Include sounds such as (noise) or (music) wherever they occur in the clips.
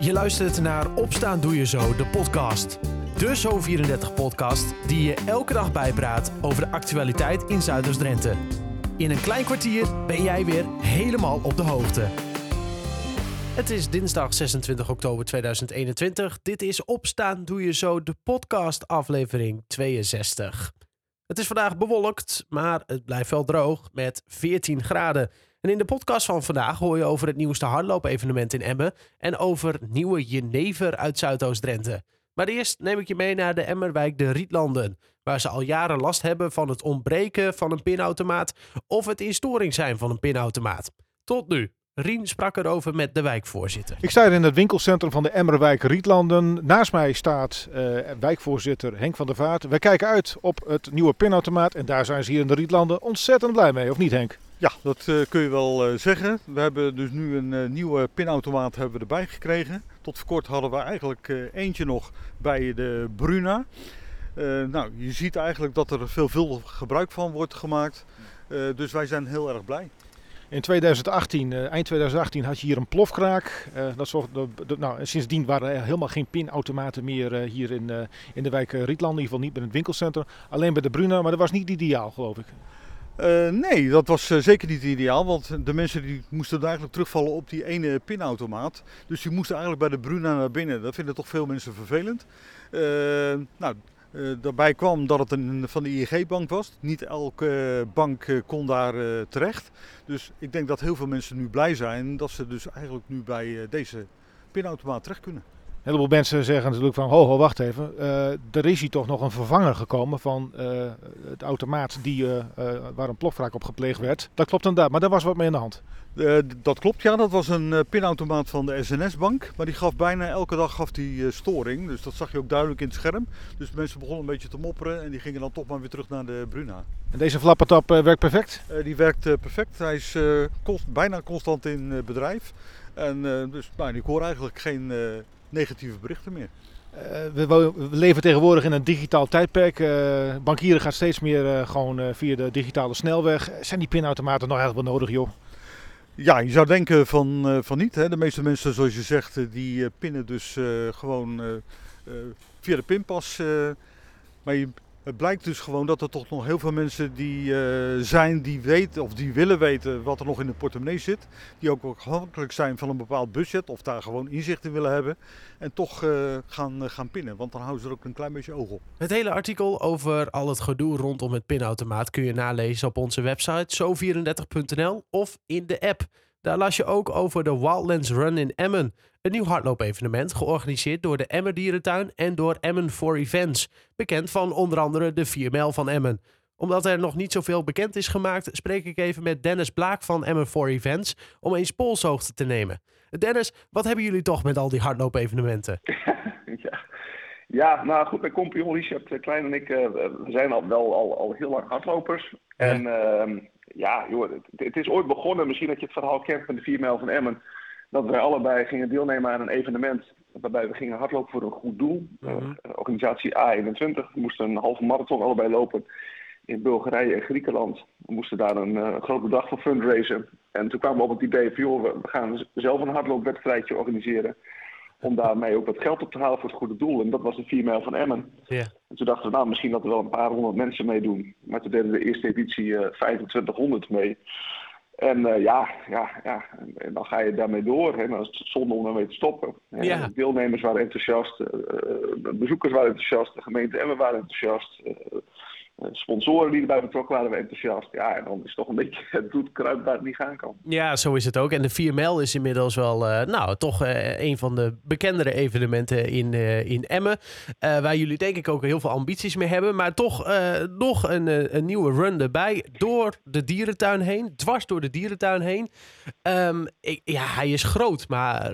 Je luistert naar Opstaan Doe Je Zo, de podcast. De Zo34-podcast die je elke dag bijpraat over de actualiteit in Zuiders-Drenthe. In een klein kwartier ben jij weer helemaal op de hoogte. Het is dinsdag 26 oktober 2021. Dit is Opstaan Doe Je Zo, de podcast aflevering 62. Het is vandaag bewolkt, maar het blijft wel droog met 14 graden. En in de podcast van vandaag hoor je over het nieuwste hardloopevenement in Emmen en over nieuwe jenever uit Zuidoost-Drenthe. Maar eerst neem ik je mee naar de Emmerwijk de Rietlanden, waar ze al jaren last hebben van het ontbreken van een pinautomaat of het in storing zijn van een pinautomaat. Tot nu. Rien sprak erover met de wijkvoorzitter. Ik sta hier in het winkelcentrum van de Emmerwijk Rietlanden. Naast mij staat uh, wijkvoorzitter Henk van der Vaart. Wij kijken uit op het nieuwe pinautomaat en daar zijn ze hier in de Rietlanden ontzettend blij mee, of niet Henk? Ja, dat uh, kun je wel uh, zeggen. We hebben dus nu een uh, nieuwe pinautomaat hebben we erbij gekregen. Tot voor kort hadden we eigenlijk eentje nog bij de Bruna. nou, je ziet eigenlijk dat er veelvuldig gebruik van wordt gemaakt. dus wij zijn heel erg blij. In 2018, eind 2018 had je hier een plofkraak. dat zorgde, nou, sindsdien waren er helemaal geen pinautomaten meer hier in, in de wijk Rietlanden. In ieder geval niet bij het winkelcentrum. Alleen bij de Bruna, maar dat was niet ideaal geloof ik. Uh, nee, dat was uh, zeker niet ideaal, want de mensen die moesten eigenlijk terugvallen op die ene pinautomaat. Dus die moesten eigenlijk bij de Bruna naar binnen. Dat vinden toch veel mensen vervelend. Uh, nou, daarbij kwam dat het een van de ING-bank was. Niet elke bank kon daar terecht. Dus ik denk dat heel veel mensen nu blij zijn dat ze dus eigenlijk nu bij deze pinautomaat terecht kunnen. Een heleboel mensen zeggen natuurlijk van, ho, ho wacht even. Uh, er is hier toch nog een vervanger gekomen van uh, het automaat die, uh, waar een plofwraak op gepleegd werd. Dat klopt inderdaad, maar daar was wat mee in de hand. dat klopt, ja. Dat was een pinautomaat van de SNS-bank. Maar die gaf bijna elke dag gaf die, storing. Dus dat zag je ook duidelijk in het scherm. Dus de mensen begonnen een beetje te mopperen en die gingen dan toch maar weer terug naar de Bruna. En deze flappertap werkt perfect? die werkt perfect. Hij is bijna constant in bedrijf. En dus nou, ik hoor eigenlijk geen negatieve berichten meer. Uh, we, we, leven tegenwoordig in een digitaal tijdperk. Uh, bankieren gaat steeds meer uh, gewoon via de digitale snelweg. Zijn die pinautomaten nog eigenlijk wel nodig, joh? Ja, je zou denken van, van niet. Hè? De meeste mensen, zoals je zegt, die pinnen dus gewoon via de pinpas. maar je, het blijkt dus gewoon dat er toch nog heel veel mensen die uh, zijn die weten of die willen weten wat er nog in de portemonnee zit. Die ook afhankelijk zijn van een bepaald budget of daar gewoon inzicht in willen hebben. En toch uh, gaan, uh, gaan pinnen, want dan houden ze er ook een klein beetje oog op. Het hele artikel over al het gedoe rondom het pinautomaat kun je nalezen op onze website zo34.nl of in de app. Daar las je ook over de Wildlands Run in Emmen. Een nieuw hardloopevenement georganiseerd door de Emmer Dierentuin en door Emmen for Events. Bekend van onder andere de 4 mijl van Emmen. Omdat er nog niet zoveel bekend is gemaakt, spreek ik even met Dennis Blaak van Emmen for Events om eens polshoogte te nemen. Dennis, wat hebben jullie toch met al die hardloopevenementen? (laughs) ja. ja, nou goed, bij Compion, Richard Klein en ik, uh, we zijn al wel al, al heel lang hardlopers. En uh, ja, joh, het, het, is ooit begonnen, misschien dat je het verhaal kent van de 4 mijl van Emmen dat wij allebei gingen deelnemen aan een evenement waarbij we gingen hardlopen voor een goed doel. Mm -hmm. uh, organisatie A21. We moesten een halve marathon allebei lopen in Bulgarije en Griekenland. We moesten daar een uh, groot bedrag voor fundraisen. En toen kwamen we op het idee van, joh, we gaan zelf een hardloopwedstrijdje organiseren. Om daarmee ook wat geld op te halen voor het goede doel. En dat was de 4 mijl van Emmen. Yeah. En toen dachten we, nou, misschien dat er wel een paar honderd mensen meedoen. Maar toen deden we de eerste editie uh, 2500 mee. En uh, ja, ja, ja, en dan ga je daarmee door. En dan is het zonde om daarmee te stoppen. Ja. De deelnemers waren enthousiast, uh, bezoekers waren enthousiast, de gemeente Emmen waren enthousiast. Uh, sponsoren die erbij betrokken waren, waren enthousiast. Ja, en dan is het toch een beetje het bloed waar het niet gaan kan. Ja, zo is het ook. En de 4 mijl is inmiddels wel, uh, nou, toch uh, een van de bekendere evenementen in, in Emmen. waar jullie denk ik ook heel veel ambities mee hebben. Maar toch nog een, een nieuwe run erbij. Door de dierentuin heen. Dwars door de dierentuin heen. Um, ik, ja, hij is groot. Maar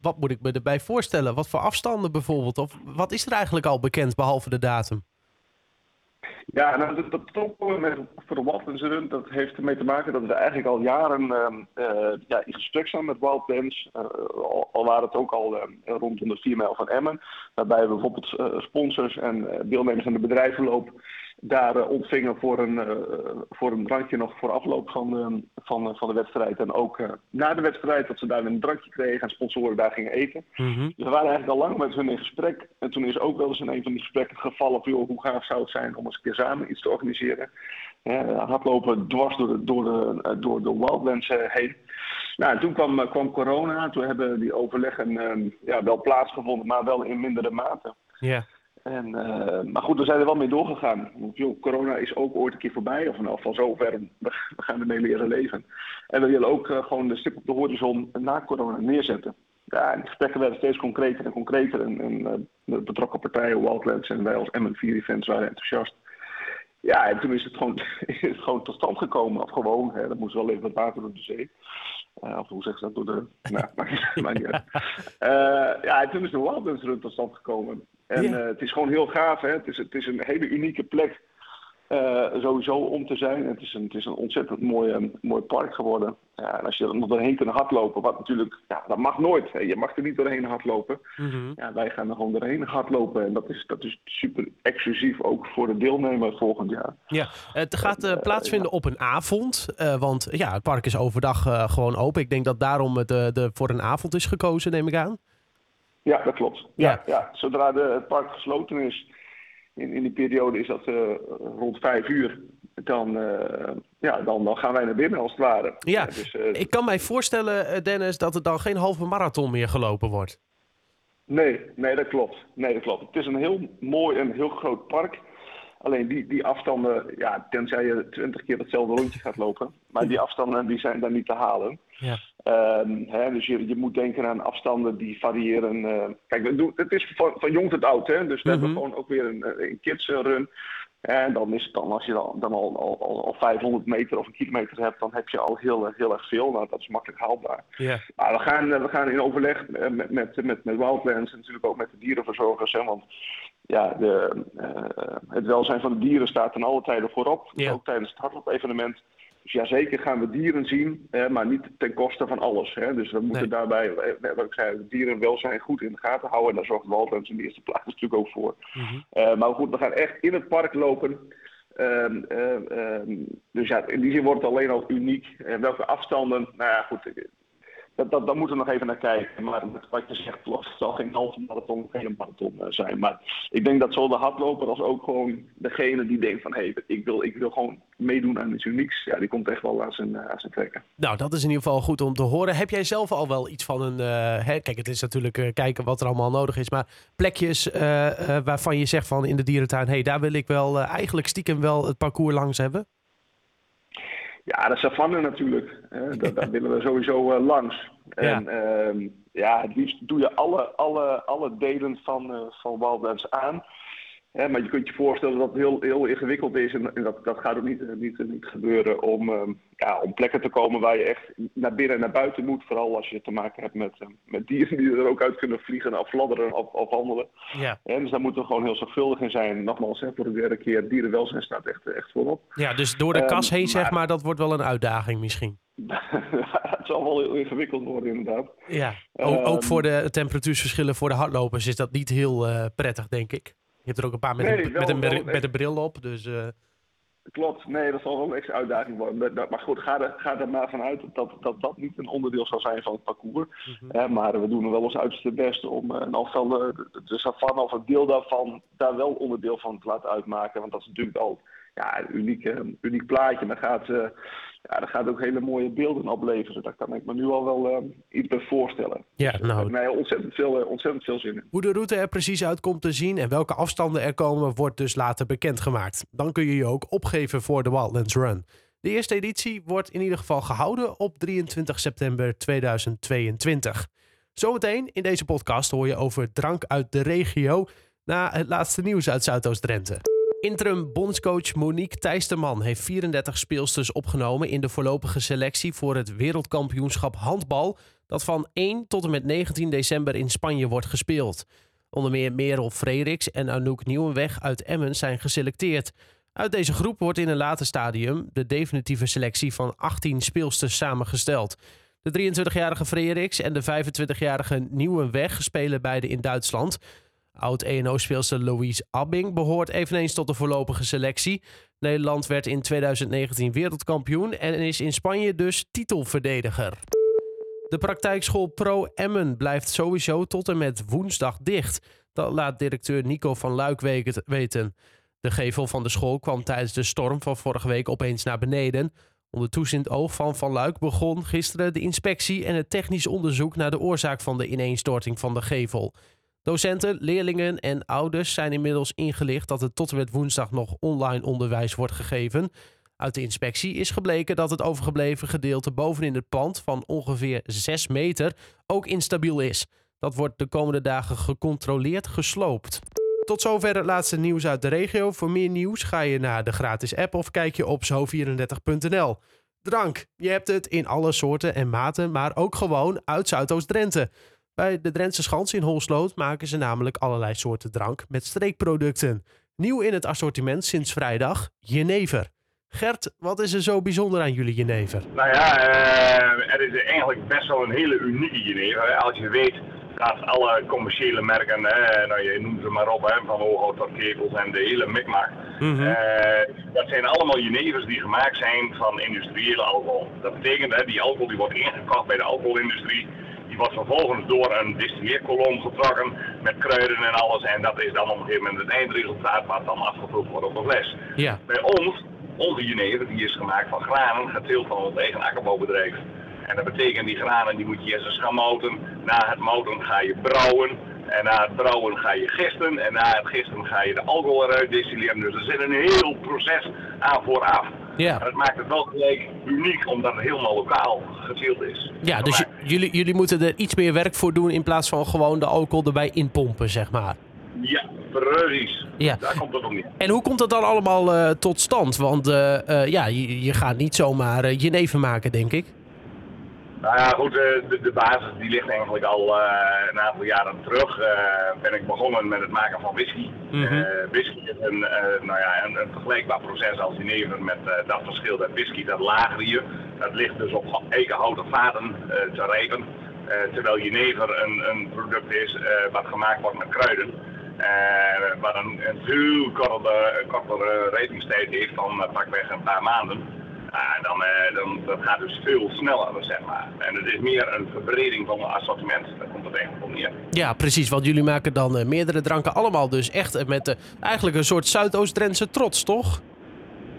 wat moet ik me erbij voorstellen? Wat voor afstanden bijvoorbeeld? Of wat is er eigenlijk al bekend behalve de datum? Ja, nou, dat, dat toch met, Run, dat heeft ermee te maken dat we eigenlijk al jaren uh, ja, in gesprek zijn met Wildlands. Uh, al, waren het ook al rondom de 4 mijl van Emmen. Waarbij we bijvoorbeeld sponsors en deelnemers aan de bedrijvenloop daar uh, ontvingen voor een, uh, voor een drankje nog voor afloop van, de, van, van de wedstrijd. En ook uh, na de wedstrijd dat ze daar een drankje kregen en sponsoren daar gingen eten. Mhm. Dus we waren eigenlijk al lang met hun in gesprek. En toen is ook wel eens in een van die gesprekken gevallen van joh, hoe gaaf zou het zijn om eens een keer samen iets te organiseren. hardlopen dwars door de, door de, door de Wildlands heen. Nou, en toen kwam, kwam corona. Toen hebben die overleggen ja, wel plaatsgevonden, maar wel in mindere mate. Ja. En, uh, maar goed, we zijn er wel mee doorgegaan. Corona is ook ooit een keer voorbij. Of elk geval zover. We, gaan ermee leren leven. En we willen ook uh, gewoon de stip op de horizon na corona neerzetten. Ja, de gesprekken werden steeds concreter en concreter. En, en de betrokken partijen, Wildlands en wij als M4 Events waren enthousiast. Ja, en toen is het gewoon, (laughs) het gewoon tot stand gekomen. Of gewoon, hè, dat moest wel even wat water door de zee. Of hoe zeggen ze dat? Door de... (laughs) Nou, maakt uit. Ja, en toen is de Wildlands Run tot stand gekomen. En Ja. uh, het is gewoon heel gaaf. Hè? Het, is, het is een hele unieke plek uh, sowieso om te zijn. Het is een, het is een ontzettend mooi, uh, mooi park geworden. Ja, en als je er nog doorheen kunt hardlopen, wat natuurlijk, ja, dat mag nooit. Hè? Je mag er niet doorheen hardlopen. Mhm. Ja, wij gaan er gewoon doorheen hardlopen. En dat is, dat is super exclusief ook voor de deelnemer volgend jaar. Ja, het gaat uh, plaatsvinden op een avond. Uh, want ja, het park is overdag gewoon open. Ik denk dat daarom het de, voor een avond is gekozen, neem ik aan. Ja, dat klopt. Ja. Ja, ja. Zodra de, het park gesloten is, in, in die periode is dat rond vijf uur. Dan, ja, dan, dan gaan wij naar binnen als het ware. Ja, dus, ik kan mij voorstellen, Dennis, dat het dan geen halve marathon meer gelopen wordt. Nee, nee, dat klopt. Nee, dat klopt. Het is een heel mooi en heel groot park. Alleen die, die afstanden, ja, tenzij je twintig keer hetzelfde rondje gaat lopen. Maar die afstanden die zijn daar niet te halen. Ja. Um, hè, dus je, je moet denken aan afstanden die variëren. Uh, kijk, het is van, van jong tot oud. Hè? Dus we mm -hmm. hebben gewoon ook weer een, een kids run. En dan is het dan, als je dan, dan al, al, al 500 meter of een kilometer hebt, dan heb je al heel, heel erg veel. Nou, dat is makkelijk haalbaar. Yeah. Maar we gaan, we gaan in overleg met, met, met, met Wildlands en natuurlijk ook met de dierenverzorgers. Hè, want ja, de, uh, het welzijn van de dieren staat ten alle tijden voorop. Yeah. Ook tijdens het hardloop-evenement. Dus ja, zeker gaan we dieren zien, eh, maar niet ten koste van alles. Hè. Dus we moeten Nee. daarbij, eh, wat ik zei, dierenwelzijn goed in de gaten houden. En daar zorgt Wildlands in de eerste plaats (laughs) natuurlijk ook voor. Mhm. Uh, maar goed, we gaan echt in het park lopen. Um, um, um, dus ja, in die zin wordt het alleen al uniek. En welke afstanden, nou ja, goed. Dat, dat, daar moeten we nog even naar kijken. Maar wat je zegt, klopt. Het zal geen halve marathon, geen marathon uh, zijn. Maar ik denk dat zowel de hardloper als ook gewoon degene die denkt van... hé, hey, ik, wil, ik wil gewoon meedoen aan iets unieks. Ja, die komt echt wel aan zijn, aan zijn trekken. Nou, dat is in ieder geval goed om te horen. Heb jij zelf al wel iets van een... Uh, hè, kijk, het is natuurlijk kijken wat er allemaal nodig is. Maar plekjes waarvan je zegt van in de dierentuin... hé, hey, daar wil ik wel eigenlijk stiekem wel het parcours langs hebben? Ja, de savanne natuurlijk. Hè. (laughs) Daar, daar willen we sowieso uh, langs. En ja. Uh, ja, het liefst doe je alle, alle, alle delen van, uh, van Wildlands aan. Hè, maar je kunt je voorstellen dat het heel, heel ingewikkeld is. En, en dat, dat gaat ook niet, niet, niet gebeuren om, uh, ja, om plekken te komen waar je echt naar binnen en naar buiten moet. Vooral als je te maken hebt met, uh, met dieren die er ook uit kunnen vliegen, of, of wandelen. Ja. Dus daar moeten we gewoon heel zorgvuldig in zijn. Nogmaals, hè, voor de derde keer, dierenwelzijn staat echt, echt voorop. Ja, dus door de kas heen, um, zeg maar, dat wordt wel een uitdaging misschien. (laughs) het zal wel heel ingewikkeld worden, inderdaad. Ja, ook, ook voor de temperatuursverschillen voor de hardlopers is dat niet heel uh, prettig, denk ik. Je hebt er ook een paar met, nee, een, met, een, met een bril op, dus... Uh... Klopt, nee, dat zal wel een extra uitdaging worden. Maar goed, ga er, ga er maar vanuit dat, dat dat niet een onderdeel zal zijn van het parcours. Mhm. Mm -hmm. eh, maar we doen er wel ons uiterste best om uh, in afval de, de savanne of een deel daarvan daar wel onderdeel van te laten uitmaken. Want dat is natuurlijk al ja, een uniek, een uniek plaatje. Daar gaat, uh, ja, daar gaat ook hele mooie beelden opleveren. Daar kan ik me nu al wel uh, iets bij voorstellen. Ja, dus, nou. Nee, ontzettend veel, uh, ontzettend veel zin in. Hoe de route er precies uitkomt te zien en welke afstanden er komen, wordt dus later bekendgemaakt. Dan kun je je ook opgeven voor de Wildlands Run. De eerste editie wordt in ieder geval gehouden op 23 september 2022. Zometeen in deze podcast hoor je over drank uit de regio na het laatste nieuws uit Zuidoost-Drenthe. Interim bondscoach Monique Thijsterman heeft 34 speelsters opgenomen in de voorlopige selectie voor het wereldkampioenschap handbal dat van 1 tot en met 19 december in Spanje wordt gespeeld. Onder meer Merel Frederiks en Anouk Nieuwenweg uit Emmen zijn geselecteerd. Uit deze groep wordt in een later stadium de definitieve selectie van 18 speelsters samengesteld. De 23-jarige Frederiks en de 25-jarige Nieuwenweg spelen beide in Duitsland. Oud-ENO-speelster Louise Abbing behoort eveneens tot de voorlopige selectie. Nederland werd in 2019 wereldkampioen en is in Spanje dus titelverdediger. De praktijkschool Pro Emmen blijft sowieso tot en met woensdag dicht. Dat laat directeur Nico van Luik weten. De gevel van de school kwam tijdens de storm van vorige week opeens naar beneden. Onder toezicht oog van Van Luik begon gisteren de inspectie en het technisch onderzoek naar de oorzaak van de ineenstorting van de gevel. Docenten, leerlingen en ouders zijn inmiddels ingelicht dat er tot en met woensdag nog online onderwijs wordt gegeven. Uit de inspectie is gebleken dat het overgebleven gedeelte bovenin het pand van ongeveer 6 meter ook instabiel is. Dat wordt de komende dagen gecontroleerd gesloopt. Tot zover het laatste nieuws uit de regio. Voor meer nieuws ga je naar de gratis app of kijk je op zo34.nl. Drank. Je hebt het in alle soorten en maten, maar ook gewoon uit Zuidoost-Drenthe. Bij de Drentse Schans in Holsloot maken ze namelijk allerlei soorten drank met streekproducten. Nieuw in het assortiment sinds vrijdag, jenever. Gert, wat is er zo bijzonder aan jullie jenever? Nou ja, uh, er is eigenlijk best wel een hele unieke jenever. Als je weet dat alle commerciële merken, hè, nou, je noemt ze maar op, hè, van Hooghout tot Kevels en de hele mikmak. Mm -hmm. dat zijn allemaal jenevers die gemaakt zijn van industriële alcohol. Dat betekent, hè, die alcohol die wordt ingekocht bij de alcoholindustrie. Die wordt vervolgens door een distilleerkolom getrokken met kruiden en alles. En dat is dan op een gegeven moment het eindresultaat wat dan afgevuld wordt op een fles. Ja. Bij ons, onze jenever, die is gemaakt van granen, geteeld van ons eigen akkerbouwbedrijf. En dat betekent die granen die moet je eerst eens gaan mouten. Na het mouten ga je brouwen. En na het brouwen ga je gisten. En na het gisten ga je de alcohol eruit destilleren. Dus er zit een heel proces aan vooraf. Ja. En dat maakt het wel gelijk uniek omdat het helemaal lokaal geteeld is. Ja, dus jullie, jullie moeten er iets meer werk voor doen in plaats van gewoon de alcohol erbij inpompen, zeg maar. Ja, precies. Ja. Daar komt het op neer. En hoe komt dat dan allemaal uh, tot stand? Want uh, uh, ja, je, je, gaat niet zomaar jenever maken, denk ik. Nou ja, goed, de, de basis die ligt eigenlijk al uh, een aantal jaren terug. Uh, ben ik begonnen met het maken van whisky. Mm -hmm. uh, whisky is een, nou ja, een, een, vergelijkbaar proces als jenever met dat verschil dat whisky, dat lager je. Dat ligt dus op eikenhouten vaten te rijpen. terwijl jenever een, een product is wat gemaakt wordt met kruiden. wat een, een veel kortere, kortere rijpingstijd heeft dan pakweg een paar maanden. Dan, uh, dan dat gaat dus veel sneller, zeg maar. En het is meer een verbreding van het assortiment. Daar komt het eigenlijk op neer. Ja, precies. Want jullie maken dan uh, meerdere dranken allemaal dus echt met uh, eigenlijk een soort Zuidoost-Drentse trots, toch?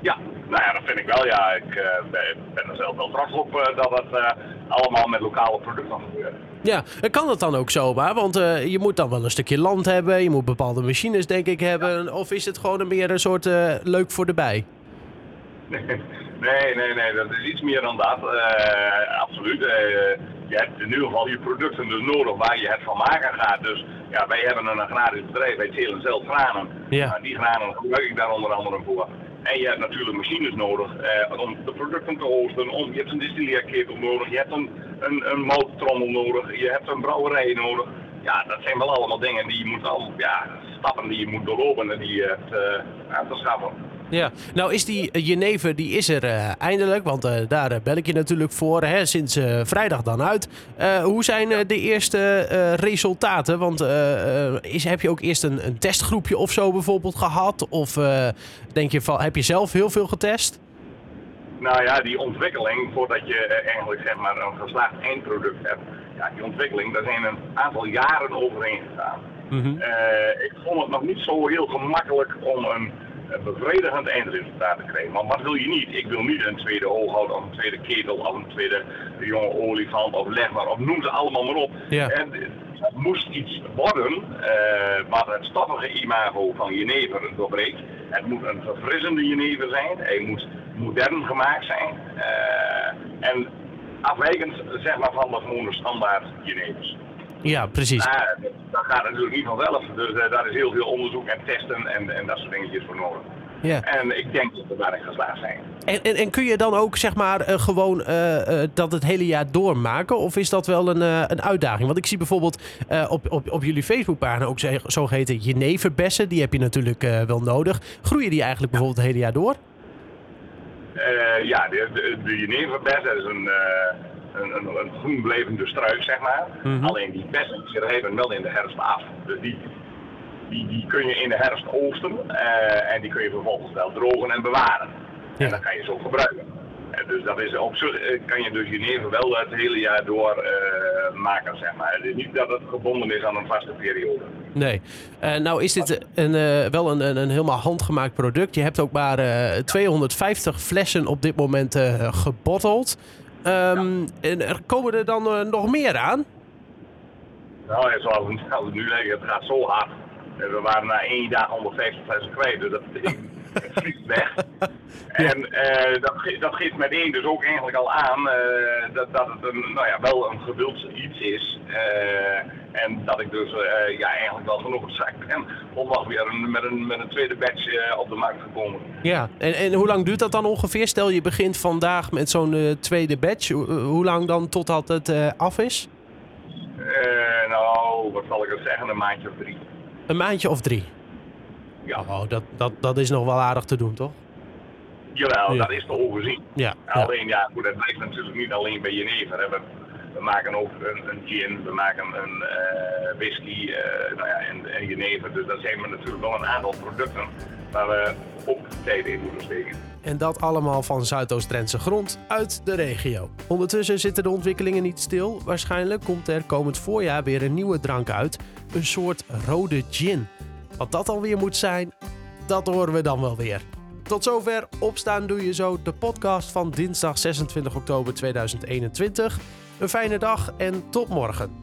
Ja, nou ja, dat vind ik wel. Ja, ik ben, ben er zelf wel trots op dat het allemaal met lokale producten gebeurt. Ja, en kan dat dan ook zomaar? Want je moet dan wel een stukje land hebben, je moet bepaalde machines denk ik hebben. Of is het gewoon meer een soort leuk voor de bij? (laughs) Nee, nee, nee, dat is iets meer dan dat. Uh, absoluut. Uh, je hebt in ieder geval je producten dus nodig waar je het van maken gaat. Dus ja, wij hebben een agrarisch bedrijf, wij telen zelf granen. Ja. Nou, die granen gebruik ik daar onder andere voor. En je hebt natuurlijk machines nodig uh, om de producten te oosten. Om, je hebt een distilleerketel nodig, je hebt een, een, een motortrommel nodig, je hebt een brouwerij nodig. Ja, dat zijn wel allemaal dingen die je moet al, ja, stappen die je moet doorlopen en die je hebt aan te schaffen. Ja, nou is die Jenever, die is er uh, eindelijk, want uh, daar bel ik je natuurlijk voor, hè, sinds vrijdag dan uit. hoe zijn de eerste resultaten? Want is, heb je ook eerst een, een, testgroepje of zo bijvoorbeeld gehad? Of denk je van, heb je zelf heel veel getest? Nou ja, die ontwikkeling, voordat je eigenlijk zeg maar een geslaagd eindproduct hebt, ja, die ontwikkeling, daar zijn een aantal jaren overheen gegaan. Mm -hmm. ik vond het nog niet zo heel gemakkelijk om een een bevredigend eindresultaat te krijgen. Maar wat wil je niet? Ik wil niet een tweede hooghout of een tweede ketel of een tweede jonge olifant of leg maar of noem ze allemaal maar op. Ja. En het moest iets worden uh, wat het stoffige imago van jenever doorbreekt. Het moet een verfrissende jenever zijn. Hij moet modern gemaakt zijn. Uh, en afwijkend zeg maar van de gewone standaard jenevers. Ja, precies. Maar dat gaat natuurlijk niet vanzelf. Dus uh, daar is heel veel onderzoek en testen en, en dat soort dingetjes voor nodig. Ja. En ik denk dat we daarin geslaagd zijn. En, en, en kun je dan ook zeg maar uh, gewoon uh, uh, dat het hele jaar doormaken? Of is dat wel een, een uitdaging? Want ik zie bijvoorbeeld op, op, op jullie Facebookpagina ook zogeheten jeneverbessen. Die heb je natuurlijk wel nodig. Groeien die eigenlijk bijvoorbeeld het hele jaar door? ja, de, de, de is een een, een, een groenblevende struik, zeg maar. Mhm. Alleen die bessen die rijpen wel in de herfst af. Dus die, die, die kun je in de herfst oogsten en die kun je vervolgens wel drogen en bewaren. En dan kan je zo gebruiken. dus dat is op zich kan je dus jenever wel het hele jaar door maken, zeg maar. Het is niet dat het gebonden is aan een vaste periode. Nee. Nou is dit een, wel een, een, een, helemaal handgemaakt product. Je hebt ook maar uh, 250 flessen op dit moment gebotteld. Um. En er komen er dan nog meer aan? Nou ja, zoals we, nu leggen, het gaat zo hard. We waren na één dag 150 flessen kwijt, dus dat het vliegt weg. (laughs) En uh, dat, dat, geeft meteen dus ook eigenlijk al aan uh, dat, dat het een, nou ja, wel een gewild iets is. Uh, en dat ik dus ja, eigenlijk wel genoeg zak ben om nog weer een, met, een, met een tweede batch op de markt te komen. Ja, en, en hoe lang duurt dat dan ongeveer? Stel je begint vandaag met zo'n tweede batch. hoe lang dan totdat het af is? nou, wat zal ik er zeggen? Een maandje of drie. Een maandje of drie? Ja. Oh, dat, dat, dat is nog wel aardig te doen, toch? Jawel, ja. dat is te overzien. Ja. Alleen, ja, goed, het blijft natuurlijk niet alleen bij jenever. Hè. We, we maken ook een, een, gin, we maken een uh, whisky uh, nou ja, en, en jenever. Dus dat zijn we natuurlijk wel een aantal producten waar we ook tijd in moeten steken. En dat allemaal van Zuidoost-Drentse grond uit de regio. Ondertussen zitten de ontwikkelingen niet stil. Waarschijnlijk komt er komend voorjaar weer een nieuwe drank uit. Een soort rode gin. Wat dat alweer moet zijn, dat horen we dan wel weer. Tot zover Opstaan Doe Je Zo, de podcast van dinsdag 26 oktober 2021. Een fijne dag en tot morgen.